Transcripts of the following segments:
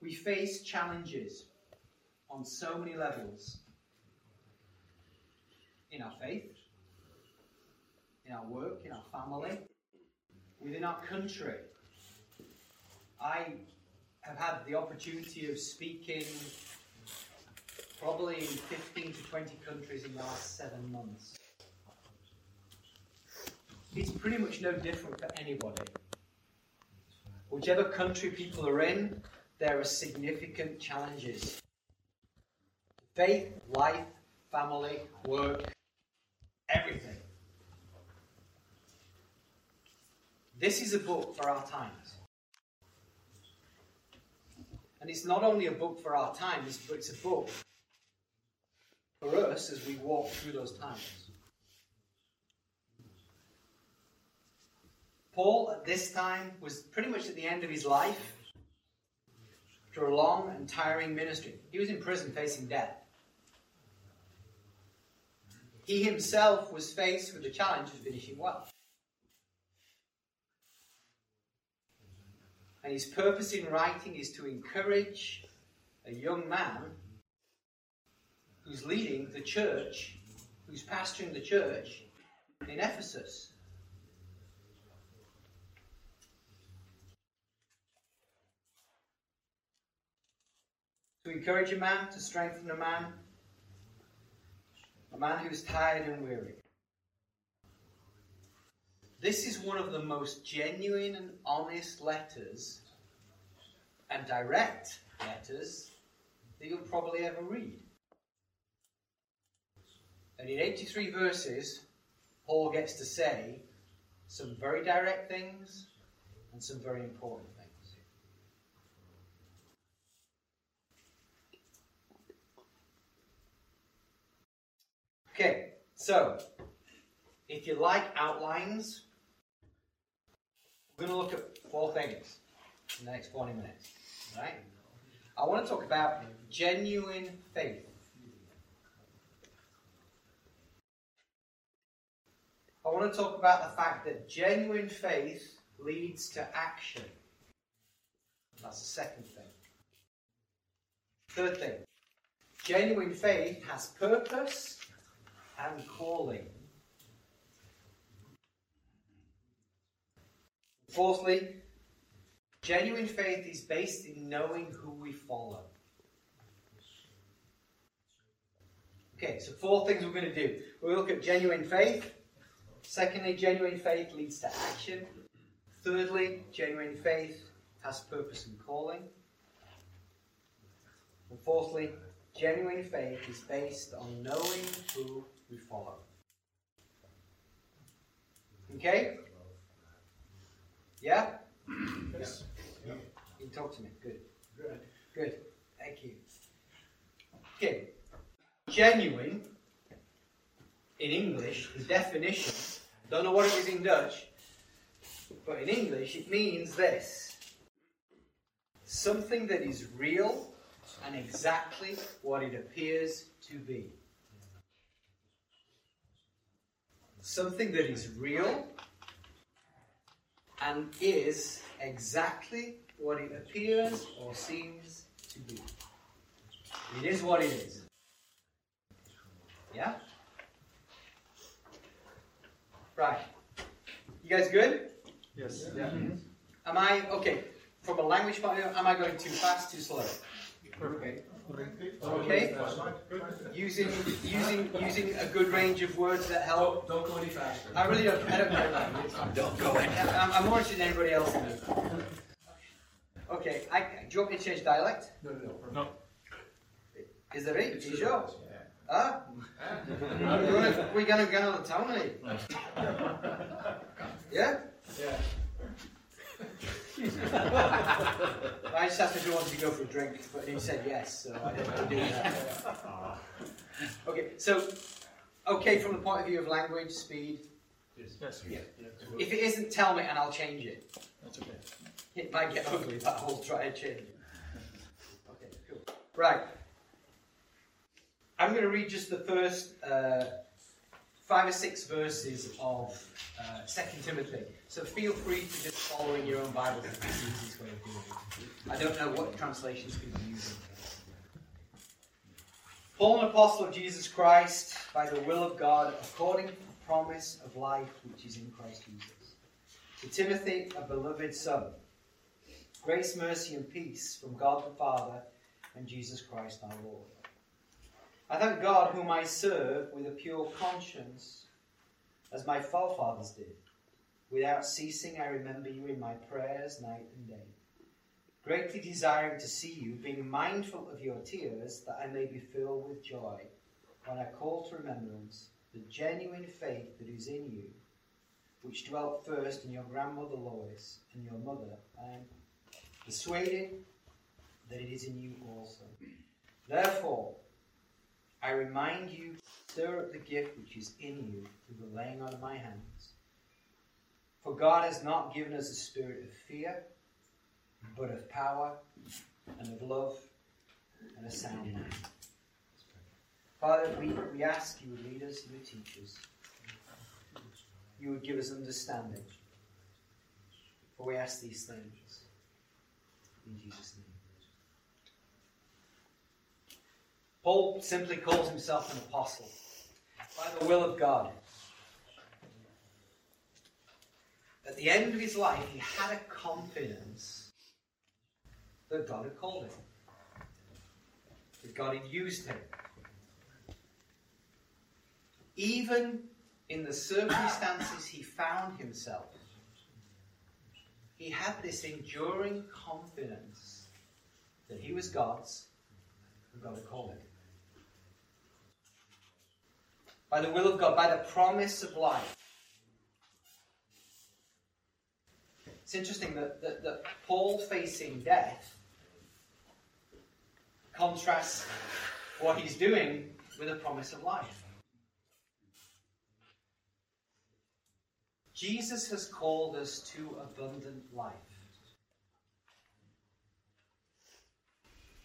we face challenges on so many levels in our faith, in our work, in our family, within our country. I have had the opportunity of speaking probably in 15 to 20 countries in the last seven months. It's pretty much no different for anybody. Whichever country people are in, there are significant challenges. Faith, life, family, work, everything. This is a book for our times. And it's not only a book for our times, but it's a book for us as we walk through those times. Paul, at this time, was pretty much at the end of his life a long and tiring ministry. He was in prison facing death. He himself was faced with the challenge of finishing well. And his purpose in writing is to encourage a young man who's leading the church, who's pastoring the church in Ephesus. To encourage a man, to strengthen a man, a man who's tired and weary. This is one of the most genuine and honest letters and direct letters that you'll probably ever read. And in 83 verses, Paul gets to say some very direct things and some very important things. Okay, so if you like outlines, we're going to look at four things in the next 40 minutes. Right? I want to talk about genuine faith. I want to talk about the fact that genuine faith leads to action. That's the second thing. Third thing genuine faith has purpose and calling. Fourthly, genuine faith is based in knowing who we follow. Okay, so four things we're going to do. We'll look at genuine faith. Secondly, genuine faith leads to action. Thirdly, genuine faith has purpose and calling. And fourthly, genuine faith is based on knowing who we follow. Okay? Yeah? Yes. You can talk to me. Good. Good. Good. Thank you. Okay. Genuine, in English, the definition, don't know what it is in Dutch, but in English it means this something that is real and exactly what it appears to be. Something that is real and is exactly what it appears or seems to be. It is what it is. Yeah? Right. You guys good? Yes. Yeah. Am I, okay, from a language point of view, am I going too fast, too slow? Okay. Okay. Using, using, using a good range of words that help. Don't, don't go any faster. I really don't, I don't care. Don't go any I'm, I'm more interested in anybody else in this. Okay, I, do you want me to change dialect? No, no, no. No. Is there it? It's You good. Yeah. Huh? We're gonna, we're gonna go on the town, eh? Yeah? Yeah. I just asked if he wanted to go for a drink, but he said yes, so I didn't do that. Okay, so, okay from the point of view of language, speed. Yes. Yeah. If it isn't, tell me and I'll change it. That's okay. It might get ugly, but I'll try and change it. Okay, cool. Right. I'm going to read just the first uh, five or six verses of uh, 2 Timothy. So feel free to just follow in your own Bible if it. I don't know what translations people using. Paul, an apostle of Jesus Christ, by the will of God, according to the promise of life which is in Christ Jesus. To Timothy, a beloved son. Grace, mercy, and peace from God the Father and Jesus Christ our Lord. I thank God, whom I serve with a pure conscience, as my forefathers did. Without ceasing, I remember you in my prayers night and day, greatly desiring to see you, being mindful of your tears, that I may be filled with joy when I call to remembrance the genuine faith that is in you, which dwelt first in your grandmother Lois and your mother, and persuaded that it is in you also. Therefore, I remind you, stir up the gift which is in you through the laying on of my hands. For God has not given us a spirit of fear, but of power and of love and a sound mind. Father, we, we ask you would lead us, you would teach us. You would give us understanding. For we ask these things in Jesus' name. Paul simply calls himself an apostle by the will of God. At the end of his life, he had a confidence that God had called him, that God had used him. Even in the circumstances he found himself, he had this enduring confidence that he was God's and God had called him. By the will of God, by the promise of life. It's interesting that, that, that Paul facing death contrasts what he's doing with a promise of life. Jesus has called us to abundant life.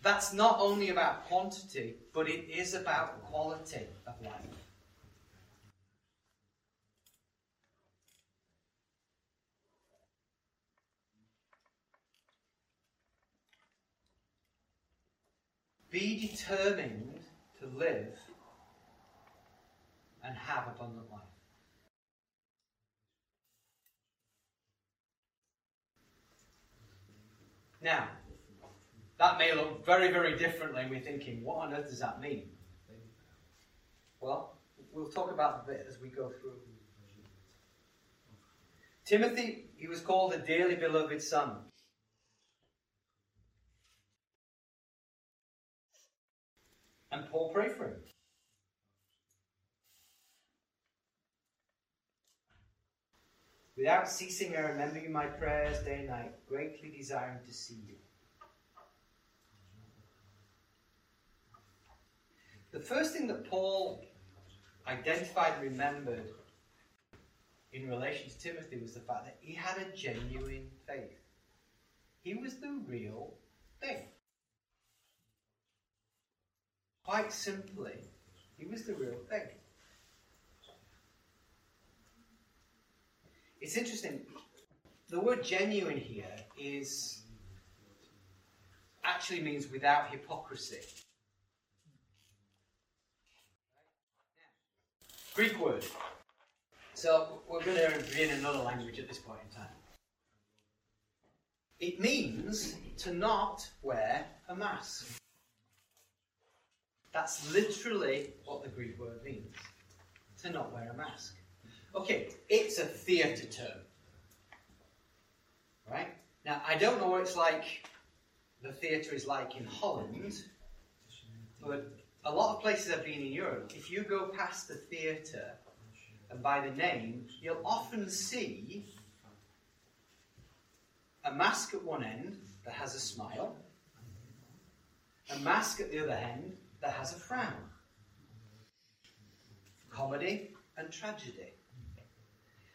That's not only about quantity, but it is about quality of life. Be determined to live and have abundant life. Now, that may look very, very differently, we're thinking, what on earth does that mean? Well, we'll talk about the bit as we go through. Timothy, he was called a dearly beloved son. And Paul prayed for him. Without ceasing, I remember you my prayers day and night, greatly desiring to see you. The first thing that Paul identified and remembered in relation to Timothy was the fact that he had a genuine faith. He was the real thing. Quite simply, he was the real thing. It's interesting. The word genuine here is actually means without hypocrisy. Greek word. So we're going to be in another language at this point in time. It means to not wear a mask. That's literally what the Greek word means. To not wear a mask. Okay, it's a theatre term. Right? Now, I don't know what it's like, the theatre is like in Holland, but a lot of places I've been in Europe, if you go past the theatre and by the name, you'll often see a mask at one end that has a smile, a mask at the other end that has a frown. Comedy and tragedy.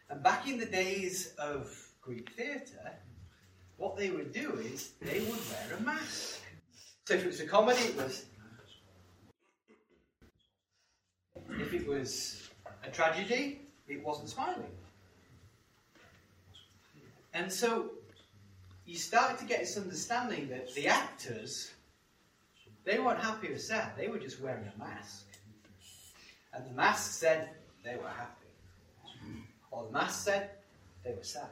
And back in the days of Greek theatre, what they would do is they would wear a mask. So if it was a comedy, it was. If it was a tragedy, it wasn't smiling. And so you start to get this understanding that the actors, they weren't happy or sad, they were just wearing a mask. And the mask said they were happy. Or the mask said they were sad.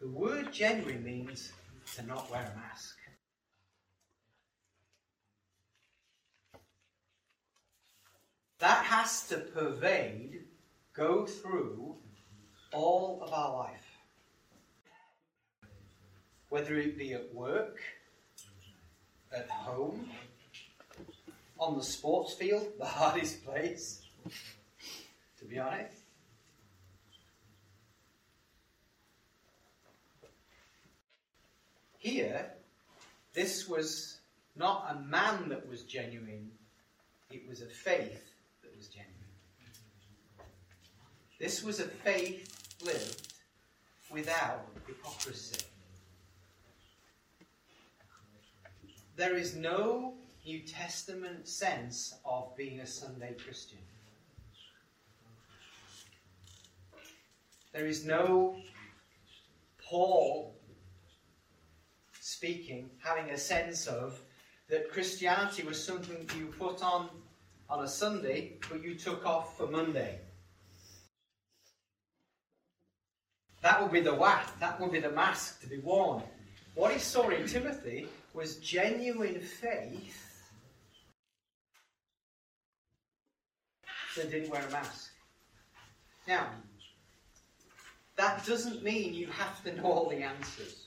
The word genuine means to not wear a mask. That has to pervade, go through all of our life. Whether it be at work, at home, on the sports field, the hardest place, to be honest. Here, this was not a man that was genuine, it was a faith that was genuine. This was a faith lived without hypocrisy. There is no New Testament sense of being a Sunday Christian. There is no Paul speaking, having a sense of that Christianity was something you put on on a Sunday, but you took off for Monday. That would be the whack, that would be the mask to be worn. What he saw in Timothy was genuine faith that didn't wear a mask. Now, that doesn't mean you have to know all the answers.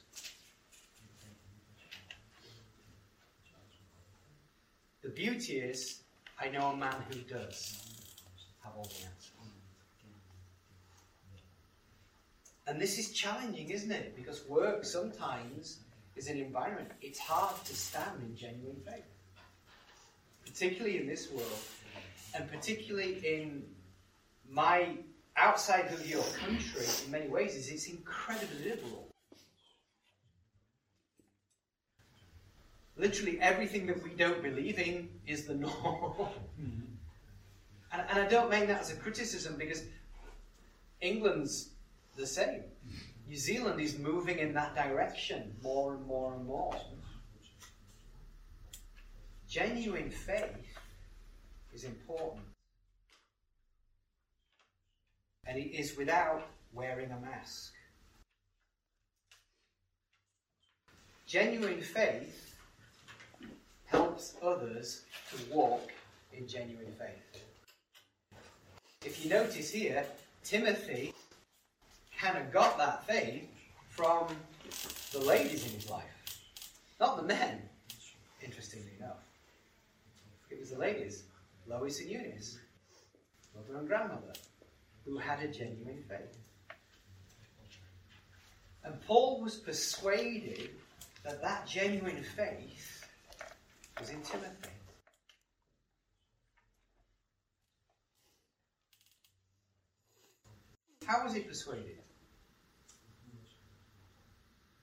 The beauty is, I know a man who does have all the answers. And this is challenging, isn't it? Because work sometimes is an environment. It's hard to stand in genuine faith, particularly in this world, and particularly in my outside of your country. In many ways, is it's incredibly liberal. Literally everything that we don't believe in is the norm. and, I don't mean that as a criticism because England's the same. New Zealand is moving in that direction more and more and more. Genuine faith is important. And it is without wearing a mask. Genuine faith helps others to walk in genuine faith. If you notice here, Timothy of got that faith from the ladies in his life, not the men, interestingly enough. It was the ladies, Lois and Eunice, mother and grandmother, who had a genuine faith. And Paul was persuaded that that genuine faith was in Timothy. How was he persuaded?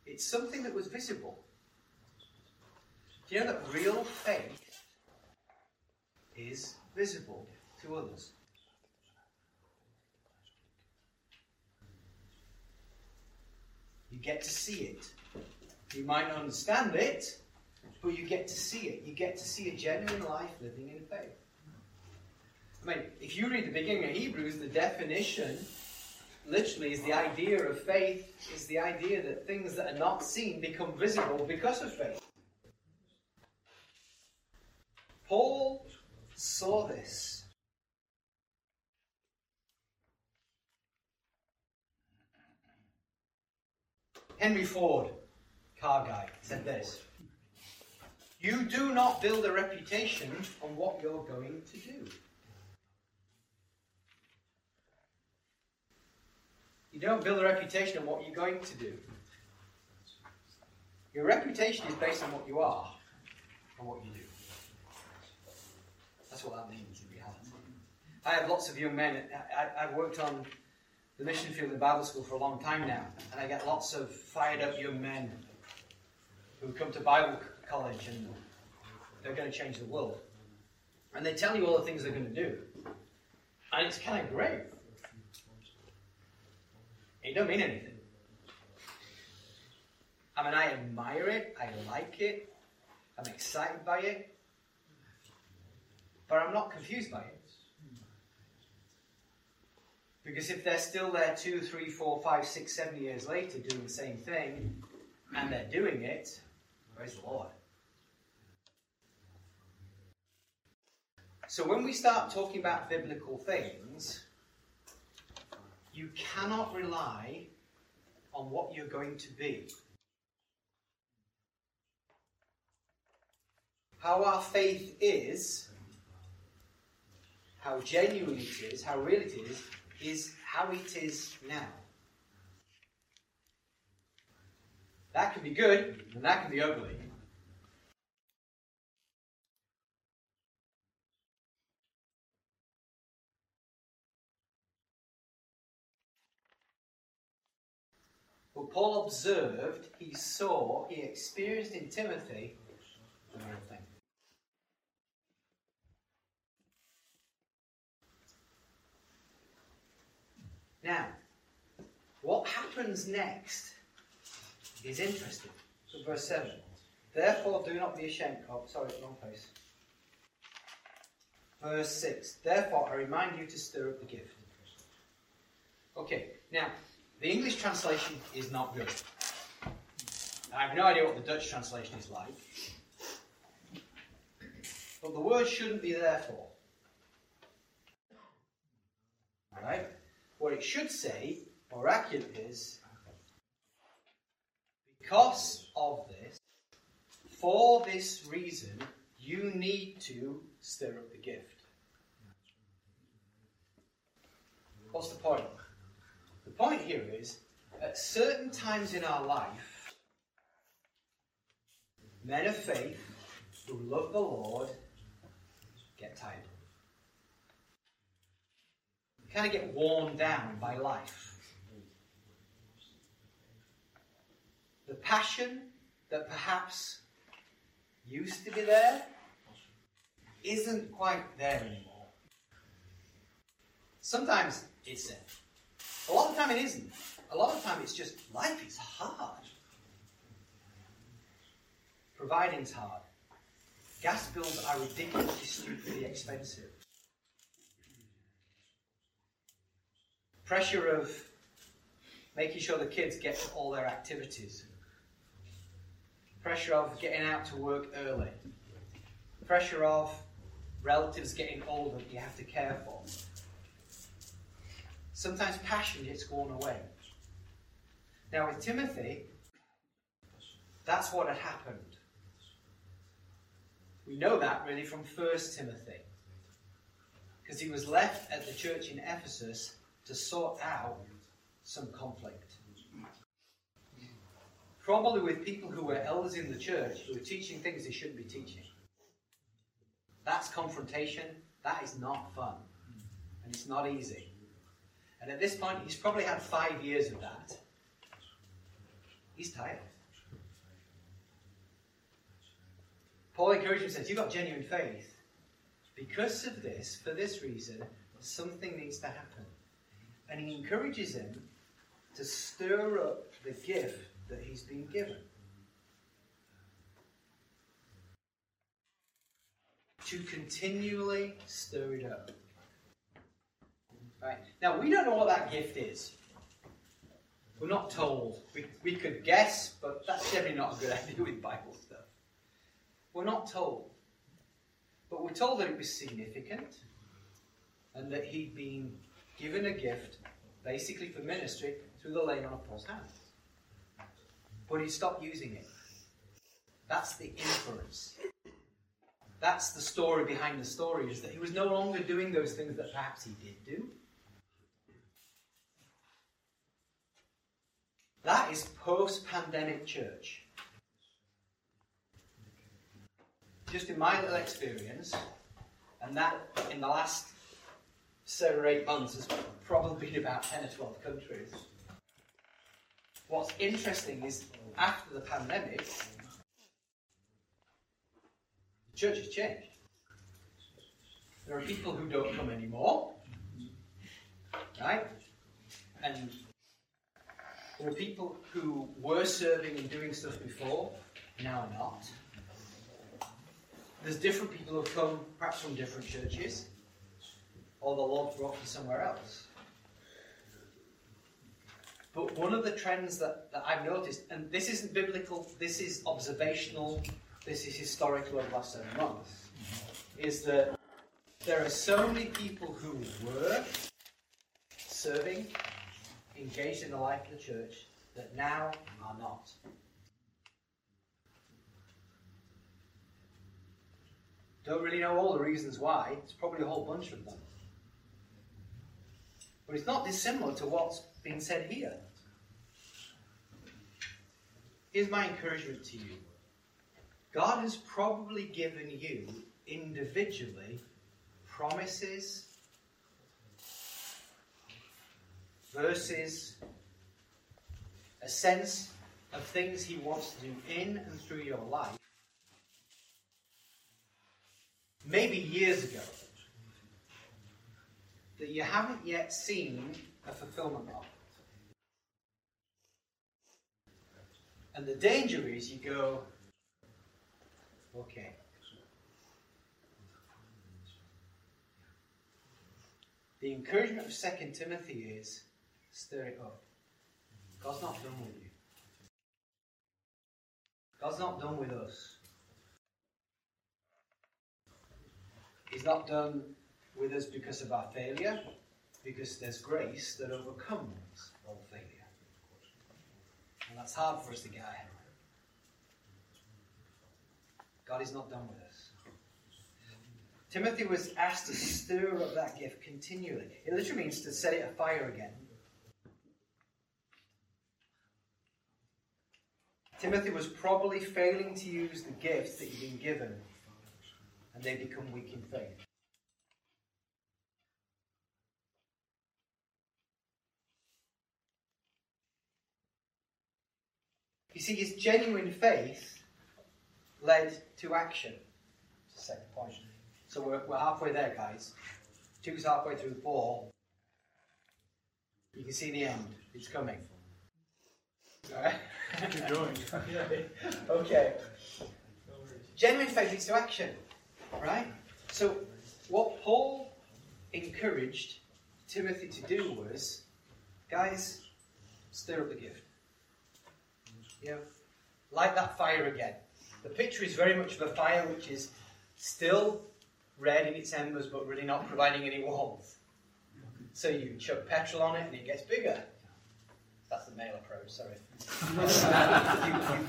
It's something that was visible. Do you know that real faith is visible to others? You get to see it. You might not understand it, but you get to see it. You get to see a genuine life living in faith. I mean, if you read the beginning of Hebrews, the definition literally is the idea of faith is the idea that things that are not seen become visible because of faith. Paul saw this. Henry Ford, car guy, said this You do not build a reputation on what you're going to do. You don't build a reputation on what you're going to do. Your reputation is based on what you are and what you do. That's what that means in reality. I have lots of young men. I, have worked on the mission field in Bible school for a long time now, and I get lots of fired up young men who come to Bible college and they're going to change the world. And they tell you all the things they're going to do. And it's kind of great. It don't mean anything. I mean, I admire it, I like it, I'm excited by it, but I'm not confused by it. Because if they're still there two, three, four, five, six, seven years later doing the same thing, and they're doing it, praise the Lord. So when we start talking about biblical things, you cannot rely on what you're going to be. How our faith is, how genuine it is, how real it is, is how it is now. That can be good, and that can be ugly. But Paul observed, he saw, he experienced in Timothy the real thing. Now, what happens next is interesting. So, verse 7. Therefore, do not be ashamed. Oh, sorry, wrong place. Verse 6. Therefore, I remind you to stir up the gift. Okay, now, the English translation is not good. I have no idea what the Dutch translation is like. But the word shouldn't be therefore. Alright? What it should say, or accurate is, because of this, for this reason, you need to stir up the gift. What's the point? The point here is, at certain times in our life, men of faith who love the Lord get tired. kind of get worn down by life. The passion that perhaps used to be there isn't quite there anymore. Sometimes it's there. A lot of time it isn't. A lot of time it's just life is hard. Providing's hard. Gas bills are ridiculously stupidly expensive. Pressure of making sure the kids get to all their activities. Pressure of getting out to work early. Pressure of relatives getting older that you have to care for. Sometimes passion gets worn away. Now, with Timothy, that's what had happened. We know that really from 1 Timothy. Because he was left at the church in Ephesus to sort out some conflict. Probably with people who were elders in the church who were teaching things they shouldn't be teaching. That's confrontation. That is not fun. And it's not easy. And at this point, he's probably had five years of that. He's tired. Paul encourages him says, You've got genuine faith. Because of this, for this reason, something needs to happen. And he encourages him to stir up the gift that he's been given. To continually stir it up. Right? Now, we don't know what that gift is. We're not told. We, we could guess, but that's generally not a good idea with Bible stuff. We're not told. But we're told that it was significant and that he'd been given a gift basically for ministry through the laying on of Paul's hands. But he stopped using it. That's the inference. That's the story behind the story, is that he was no longer doing those things that perhaps he did do. That is post pandemic church. Just in my little experience, and that in the last seven or eight months has probably been about 10 or 12 countries. What's interesting is after the pandemic, the church has changed. There are people who don't come anymore, Right? And there are people who were serving and doing stuff before, now are not. There's different people who have come, perhaps from different churches, or the Lord brought you somewhere else. But one of the trends that, that I've noticed, and this isn't biblical, this is observational, this is historical over the last seven months, is that there are so many people who were serving, engaged in the life of the church, that now are not. Don't really know all the reasons why. It's probably a whole bunch of them. But it's not dissimilar to what's being said here. Here's my encouragement to you God has probably given you individually promises, verses, a sense of things He wants to do in and through your life maybe years ago, that you haven't yet seen a fulfillment of. And the danger is you go, okay. The encouragement of 2 Timothy is stir it up. God's not done with you. God's not done with us. He's not done with us because of our failure, because there's grace that overcomes all failure. And that's hard for us to get our head around. God is not done with us. Timothy was asked to stir up that gift continually. It literally means to set it afire again. Timothy was probably failing to use the gifts that he'd been given and they become weak in faith. You see, his genuine faith led to action. The second point. So we're, we're halfway there, guys. Two's halfway through four. You can see the end. It's coming. Keep going. okay. Genuine faith leads to action. Right? So, what Paul encouraged Timothy to do was, guys, stir up the gift. You light that fire again. The picture is very much of a fire which is still red in its embers but really not providing any warmth. So you chuck petrol on it and it gets bigger. That's the male approach, sorry. You, you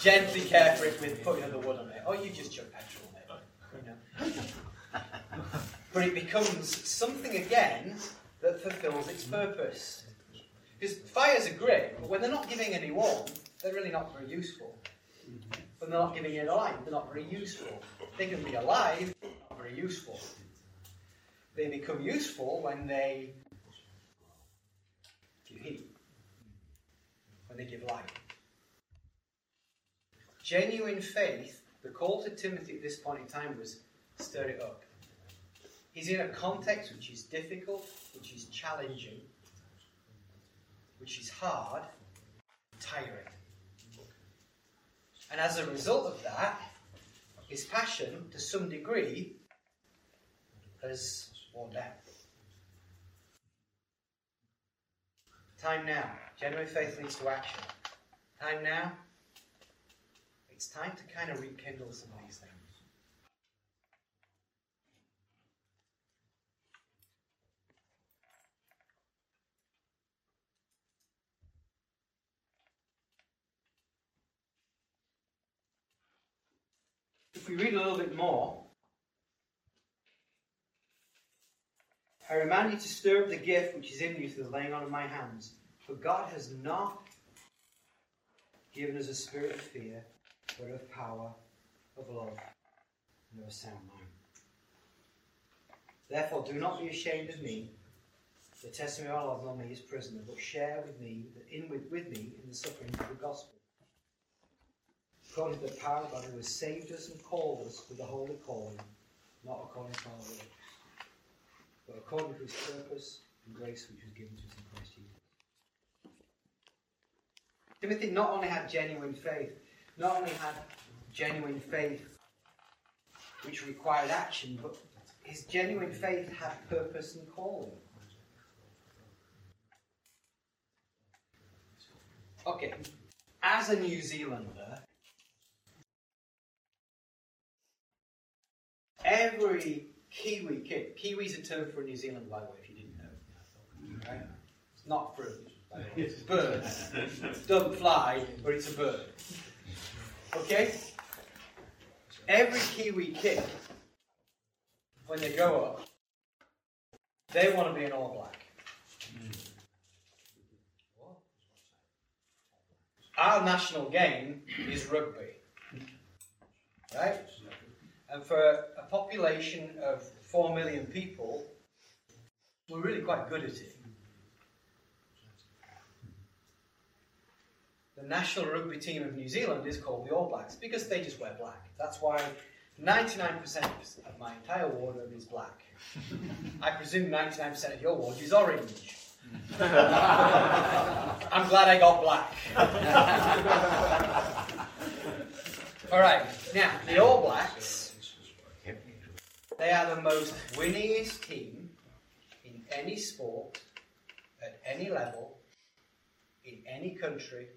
gently care for it with putting the wood on it. Or oh, you just chuck petrol on it. but it becomes something again that fulfills its purpose. Because fires are great, but when they're not giving any warmth, they're really not very useful. When they're not giving any light, they're not very useful. They can be alive, not very useful. They become useful when they heat, when they give light. Genuine faith, the call to Timothy at this point in time was stir it up. He's in a context which is difficult, which is challenging, which is hard, tiring. And as a result of that, his passion, to some degree, has worn down. Time now. Genuine faith leads to action. Time now. It's time to kind of rekindle some of these things. If we read a little bit more, I remind you to stir up the gift which is in you through the laying on of my hands. For God has not given us a spirit of fear, but of power, of love, and of a sound mind. Therefore, do not be ashamed of me, the testimony of Allah on me is prisoner, but share with me, in with, with me, in the sufferings of the gospel. According to the power of God who has saved us and called us with the holy calling, not according to our works, but according to his purpose and grace which was given to us in Christ Jesus. Timothy not only had genuine faith, not only had genuine faith which required action, but his genuine faith had purpose and calling. Okay, as a New Zealander, every Kiwi kid, Kiwi's a term for New Zealand, by the way, if you didn't know. Right? It's not fruit, by the way. It's a bird. It doesn't fly, but it's a bird. Okay? Every Kiwi kid, when they grow up, they want to be an All Black. Our national game is rugby. Right? And for a population of 4 million people, we're really quite good at it. The national rugby team of New Zealand is called the All Blacks because they just wear black. That's why 99% of my entire wardrobe is black. I presume 99% of your wardrobe is orange. I'm glad I got black. All right, now the All Blacks, they are the most winningest team in any sport, at any level, in any country,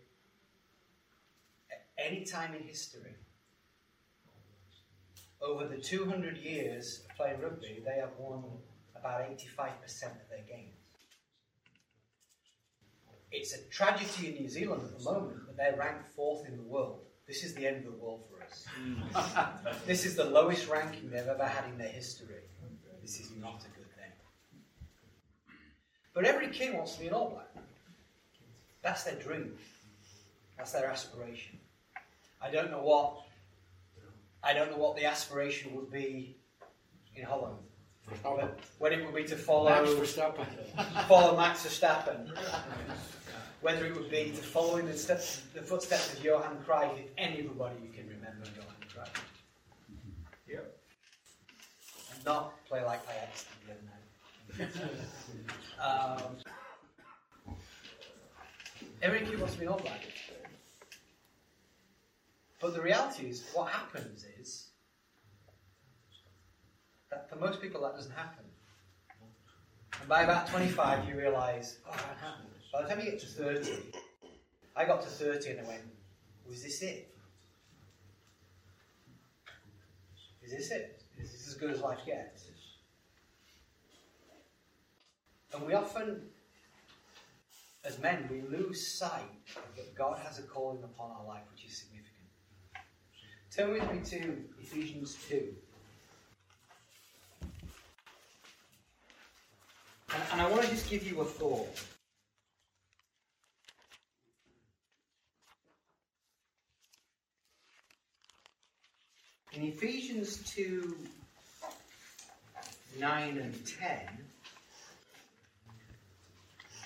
at any time in history. Over the 200 years of playing rugby, they have won about 85% of their games. It's a tragedy in New Zealand at the moment that they're ranked fourth in the world. This is the end of the world for us. this is the lowest ranking they've ever had in their history. This is not a good thing. But every kid wants to be an All Black. That's their dream. That's their aspiration. I don't know what I don't know what the aspiration would be in Holland. When it would be to follow Max Verstappen. follow Max Verstappen. Whether it would be to follow in the, steps, the footsteps of Johan Cruyff, if anybody you can remember Johan Cruyff. Yep. And not play like Ajax did the other night. um, every kid wants to be an All Black. But the reality is, what happens is that for most people that doesn't happen. And by about 25, you realise, oh, that happened. By the time you get to 30, I got to 30 and I went, was this it? Is this it? Is this as good as life gets? And we often, as men, we lose sight that God has a calling upon our life which is significant. Turn with me to Ephesians 2. And, and I want to just give you a thought. In Ephesians 2 9 and 10,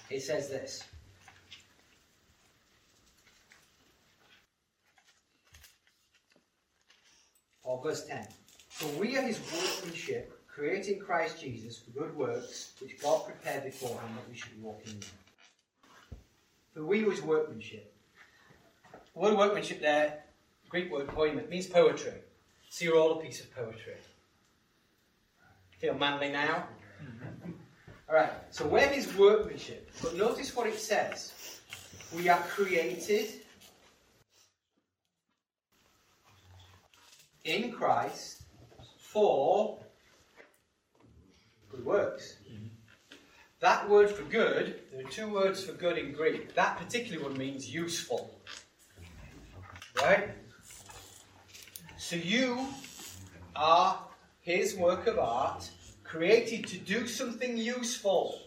it says this. Or verse 10. For we are his workmanship, created in Christ Jesus for good works, which God prepared beforehand that we should walk in them. For we are his workmanship. The word workmanship there, Greek word poiema, means poetry. So you're all a piece of poetry. Feel manly now? Mm-hmm. Alright, so we're workmanship. But notice what it says. We are created in Christ for good works. Mm-hmm. That word for good, there are two words for good in Greek. That particular one means useful. Right? So you are his work of art, created to do something useful.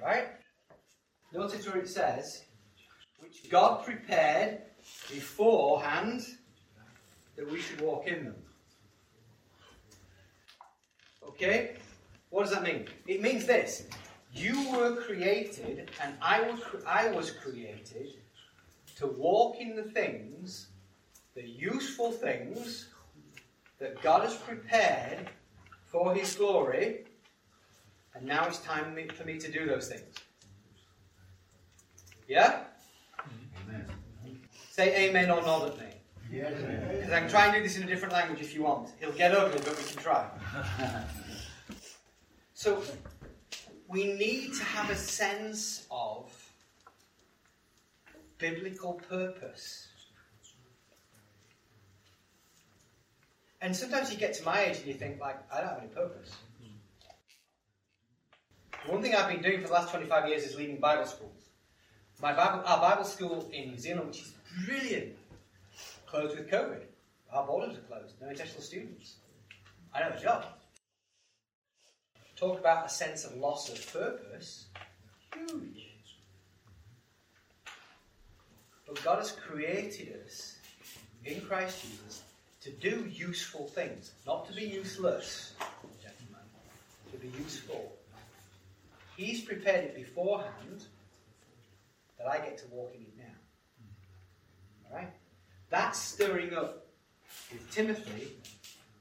Right? Notice where it says, which God prepared beforehand that we should walk in them. Okay? What does that mean? It means this. You were created, and I was, I was created to walk in the things, the useful things that God has prepared for His glory And now it's time for me to do those things. Yeah? Amen. Say amen or nod at me. Because I can try and do this in a different language if you want. It'll get ugly, but we can try. so, we need to have a sense of biblical purpose. And sometimes you get to my age and you think, like, I don't have any purpose. One thing I've been doing for the last 25 years is leading Bible schools. My Bible, our Bible school in New Zealand, which is brilliant, closed with COVID. Our borders are closed. No international students. I know the job. Talk about a sense of loss of purpose. Huge. But God has created us in Christ Jesus to do useful things, not to be useless, gentlemen, to be useful. He's prepared it beforehand that I get to walk in it now. Alright? That's stirring up. With Timothy,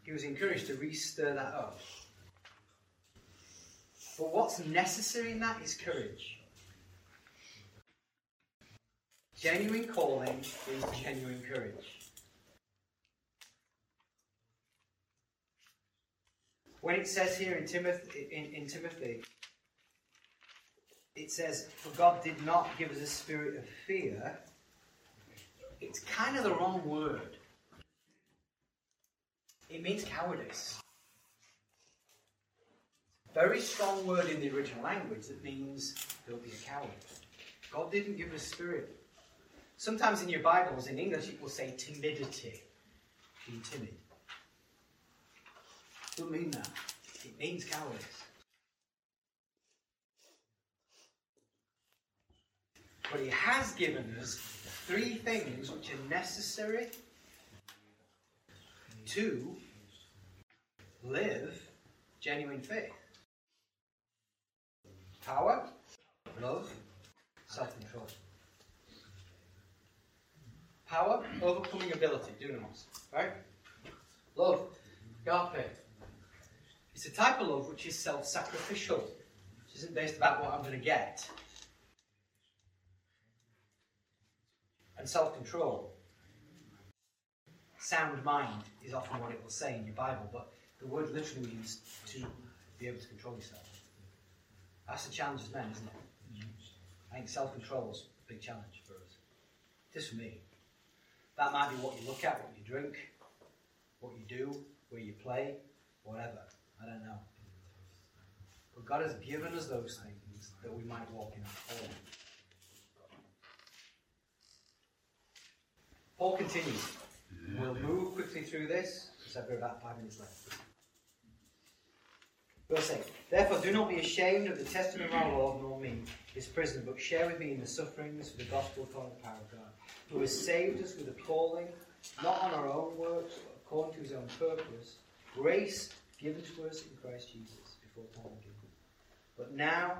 he was encouraged to re-stir that up. But what's necessary in that is courage. Genuine calling is genuine courage. When it says here in Timothy, in, in Timothy, it says, For God did not give us a spirit of fear. It's kind of the wrong word. It means cowardice. Very strong word in the original language that means don't be a coward. God didn't give us spirit. Sometimes in your Bibles, in English, it will say timidity. Be timid. Doesn't mean that. It means cowardice. But he has given us three things which are necessary to live genuine faith power, love, self control. Power, overcoming ability, dunamis, right? Love, agape. It's a type of love which is self sacrificial, which isn't based about what I'm going to get. and self control. Sound mind is often what it will say in your Bible, but the word literally means to be able to control yourself. That's the challenge as men, isn't it? I think self control is a big challenge for us. Just for me. That might be what you look at, what you drink, what you do, where you play, whatever. I don't know. But God has given us those things that we might walk in our calling. Paul continues. We'll move quickly through this because I've got about five minutes left. Verse 8 Therefore, do not be ashamed of the testimony of our Lord, nor me, his prisoner, but share with me in the sufferings for the gospel to the power of God, who has saved us with a calling, not on our own works, but according to his own purpose, grace given to us in Christ Jesus before time began. But now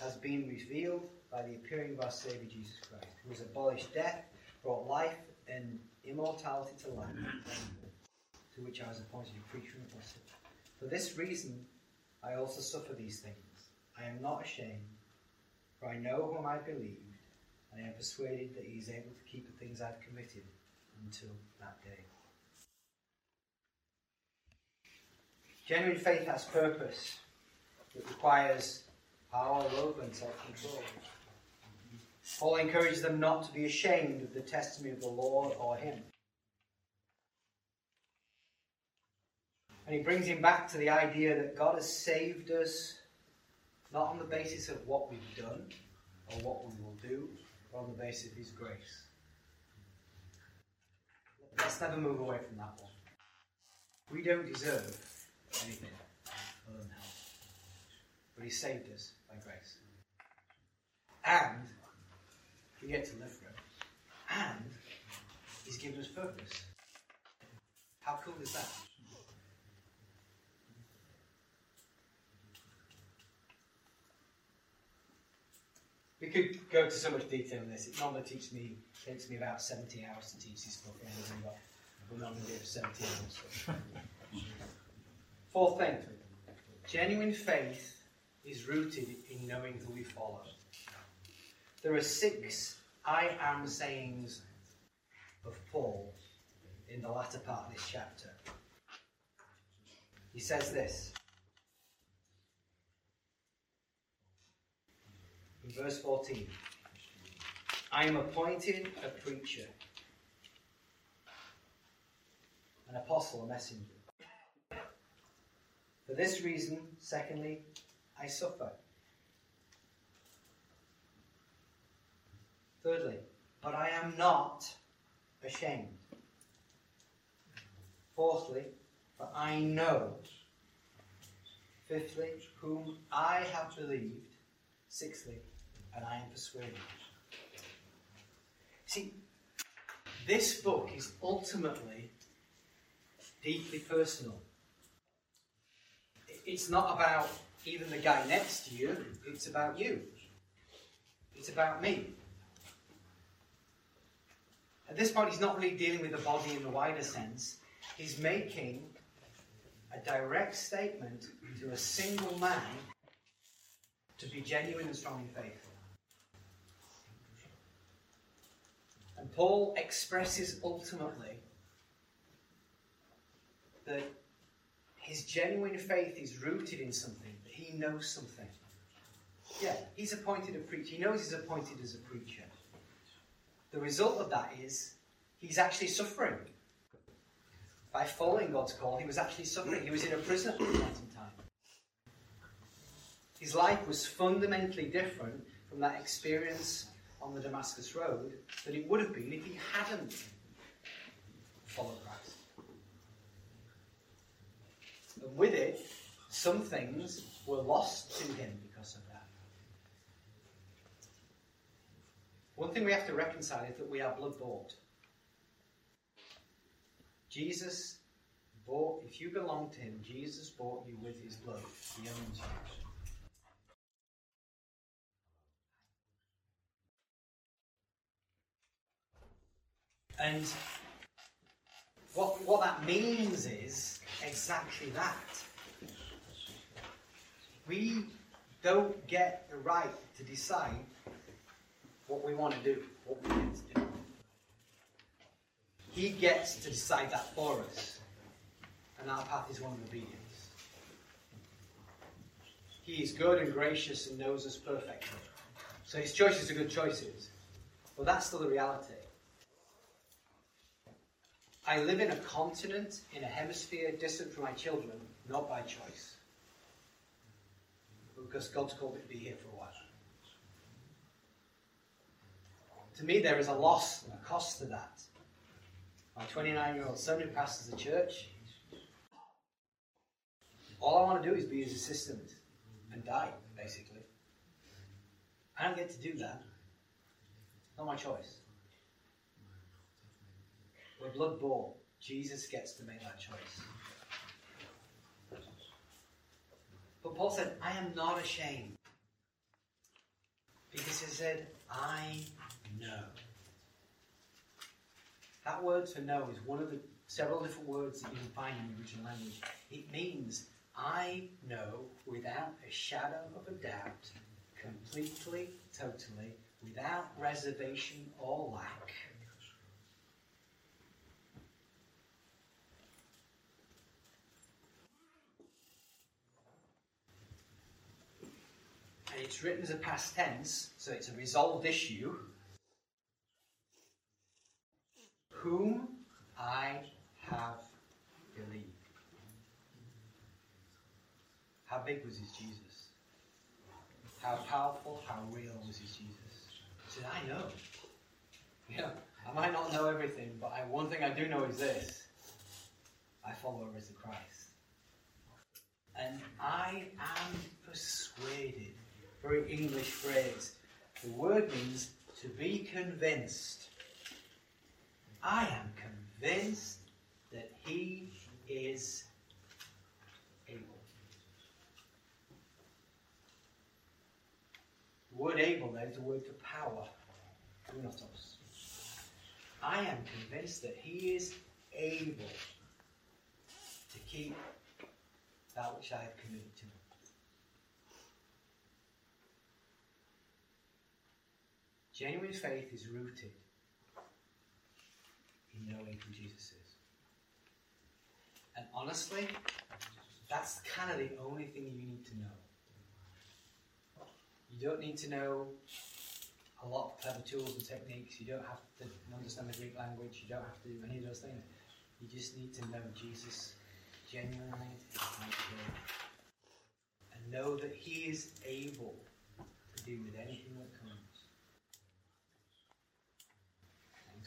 has been revealed by the appearing of our Saviour Jesus Christ, who has abolished death brought life and immortality to life, to which I was appointed a preacher and apostle. For this reason, I also suffer these things. I am not ashamed, for I know whom I believed, and I am persuaded that he is able to keep the things I've committed until that day. Genuine faith has purpose. It requires power, love, and self control. Paul encourages them not to be ashamed of the testimony of the Lord or him. And he brings him back to the idea that God has saved us not on the basis of what we've done or what we will do, but on the basis of his grace. Let's never move away from that one. We don't deserve anything other than. But he saved us by grace. And we get to live for. And He's given us purpose. How cool is that? We could go to so much detail in this. It normally takes me takes me about 70 hours to teach this book, and we're not going to do it for 70 hours. Fourth thing Genuine faith is rooted in knowing who we follow. There are six I am sayings of Paul in the latter part of this chapter. He says this in verse 14 I am appointed a preacher, an apostle, a messenger. For this reason, secondly, I suffer. Thirdly, but I am not ashamed. Fourthly, for I know. Fifthly, whom I have believed. Sixthly, and I am persuaded. See, this book is ultimately deeply personal. It's not about even the guy next to you, it's about you. It's about me. At this point, he's not really dealing with the body in the wider sense. He's making a direct statement to a single man to be genuine and strong in faith. And Paul expresses ultimately that his genuine faith is rooted in something, that he knows something. Yeah, he's appointed a preacher. He knows he's appointed as a preacher. The result of that is he's actually suffering. By following God's call, he was actually suffering. He was in a prison at in time. His life was fundamentally different from that experience on the Damascus Road than it would have been if he hadn't followed Christ. And with it, some things were lost to him because of that. One thing we have to reconcile is that we are blood bought. Jesus bought, if you belong to him, Jesus bought you with his blood. He owns you. And what, what that means is exactly that. We don't get the right to decide what we want to do, what we get to do. He gets to decide that for us. And our path is one of obedience. He is good and gracious and knows us perfectly. So his choices are good choices. But that's still the reality. I live in a continent, in a hemisphere distant from my children, not by choice. Because God's called me to be here for a while. To me, there is a loss and a cost to that. My 29 year old son who pastors the church, all I want to do is be his assistant and die, basically. I don't get to do that. Not my choice. We're blood bought. Jesus gets to make that choice. But Paul said, I am not ashamed. Because he said, I know. That word for know is one of the several different words that you can find in the original language. It means I know without a shadow of a doubt, completely, totally, without reservation or lack. And it's written as a past tense, so it's a resolved issue. Whom I have believed. How big was his Jesus? How powerful, how real was his Jesus? He said, I know. Yeah, I might not know everything, but I, one thing I do know is this I follow risen Christ. And I am persuaded. Very English phrase. The word means to be convinced. I am convinced that he is able. The word able there is a word for power. Dunatos. I am convinced that he is able to keep that which I have committed to him. Genuine faith is rooted in knowing who Jesus is. And honestly, that's kind of the only thing you need to know. You don't need to know a lot of clever tools and techniques. You don't have to understand the Greek language. You don't have to do any of those things. You just need to know Jesus genuinely and know that He is able to do with anything that comes.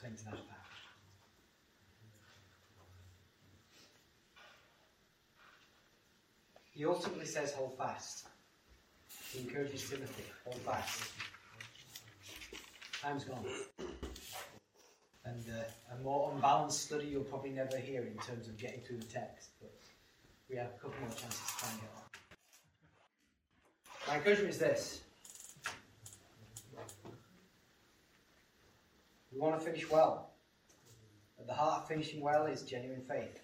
Cling to that. He ultimately says, hold fast. He encourages Timothy, hold fast. Time's gone. And uh, a more unbalanced study you'll probably never hear in terms of getting through the text, but we have a couple more chances to and get on. My encouragement is this. We want to finish well. At the heart of finishing well is genuine faith.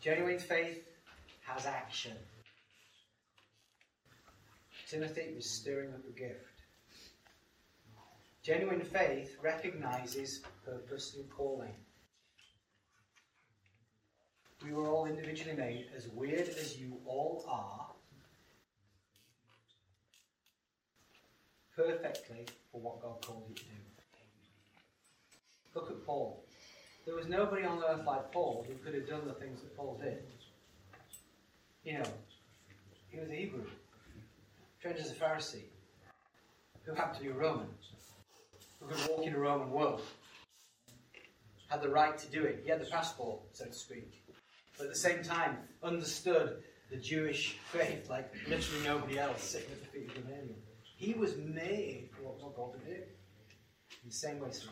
Genuine faith has action. Timothy was stirring up a gift. Genuine faith recognizes purpose and calling. We were all individually made, as weird as you all are, perfectly for what God called you to do. Look at Paul. There was nobody on earth like Paul who could have done the things that Paul did. You know, he was a Hebrew, trained as a Pharisee, who happened to be a Roman, who could walk in a Roman world, had the right to do it. He had the passport, so to speak. But at the same time, understood the Jewish faith like literally nobody else sitting at the feet of Gamaliel. He was made for what God to do. In the same way, son.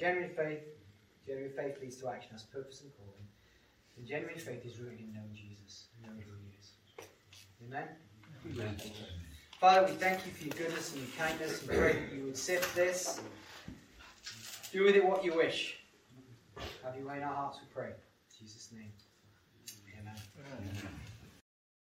Genuine faith, genuine faith leads to action, has purpose and calling. And genuine faith is rooted in knowing Jesus, knowing who He is. Amen? Amen. Father, we thank you for your goodness and your kindness, and pray that you would sift this. Do with it what you wish. Have your way in our hearts, we pray. In Jesus' name. Amen. Amen.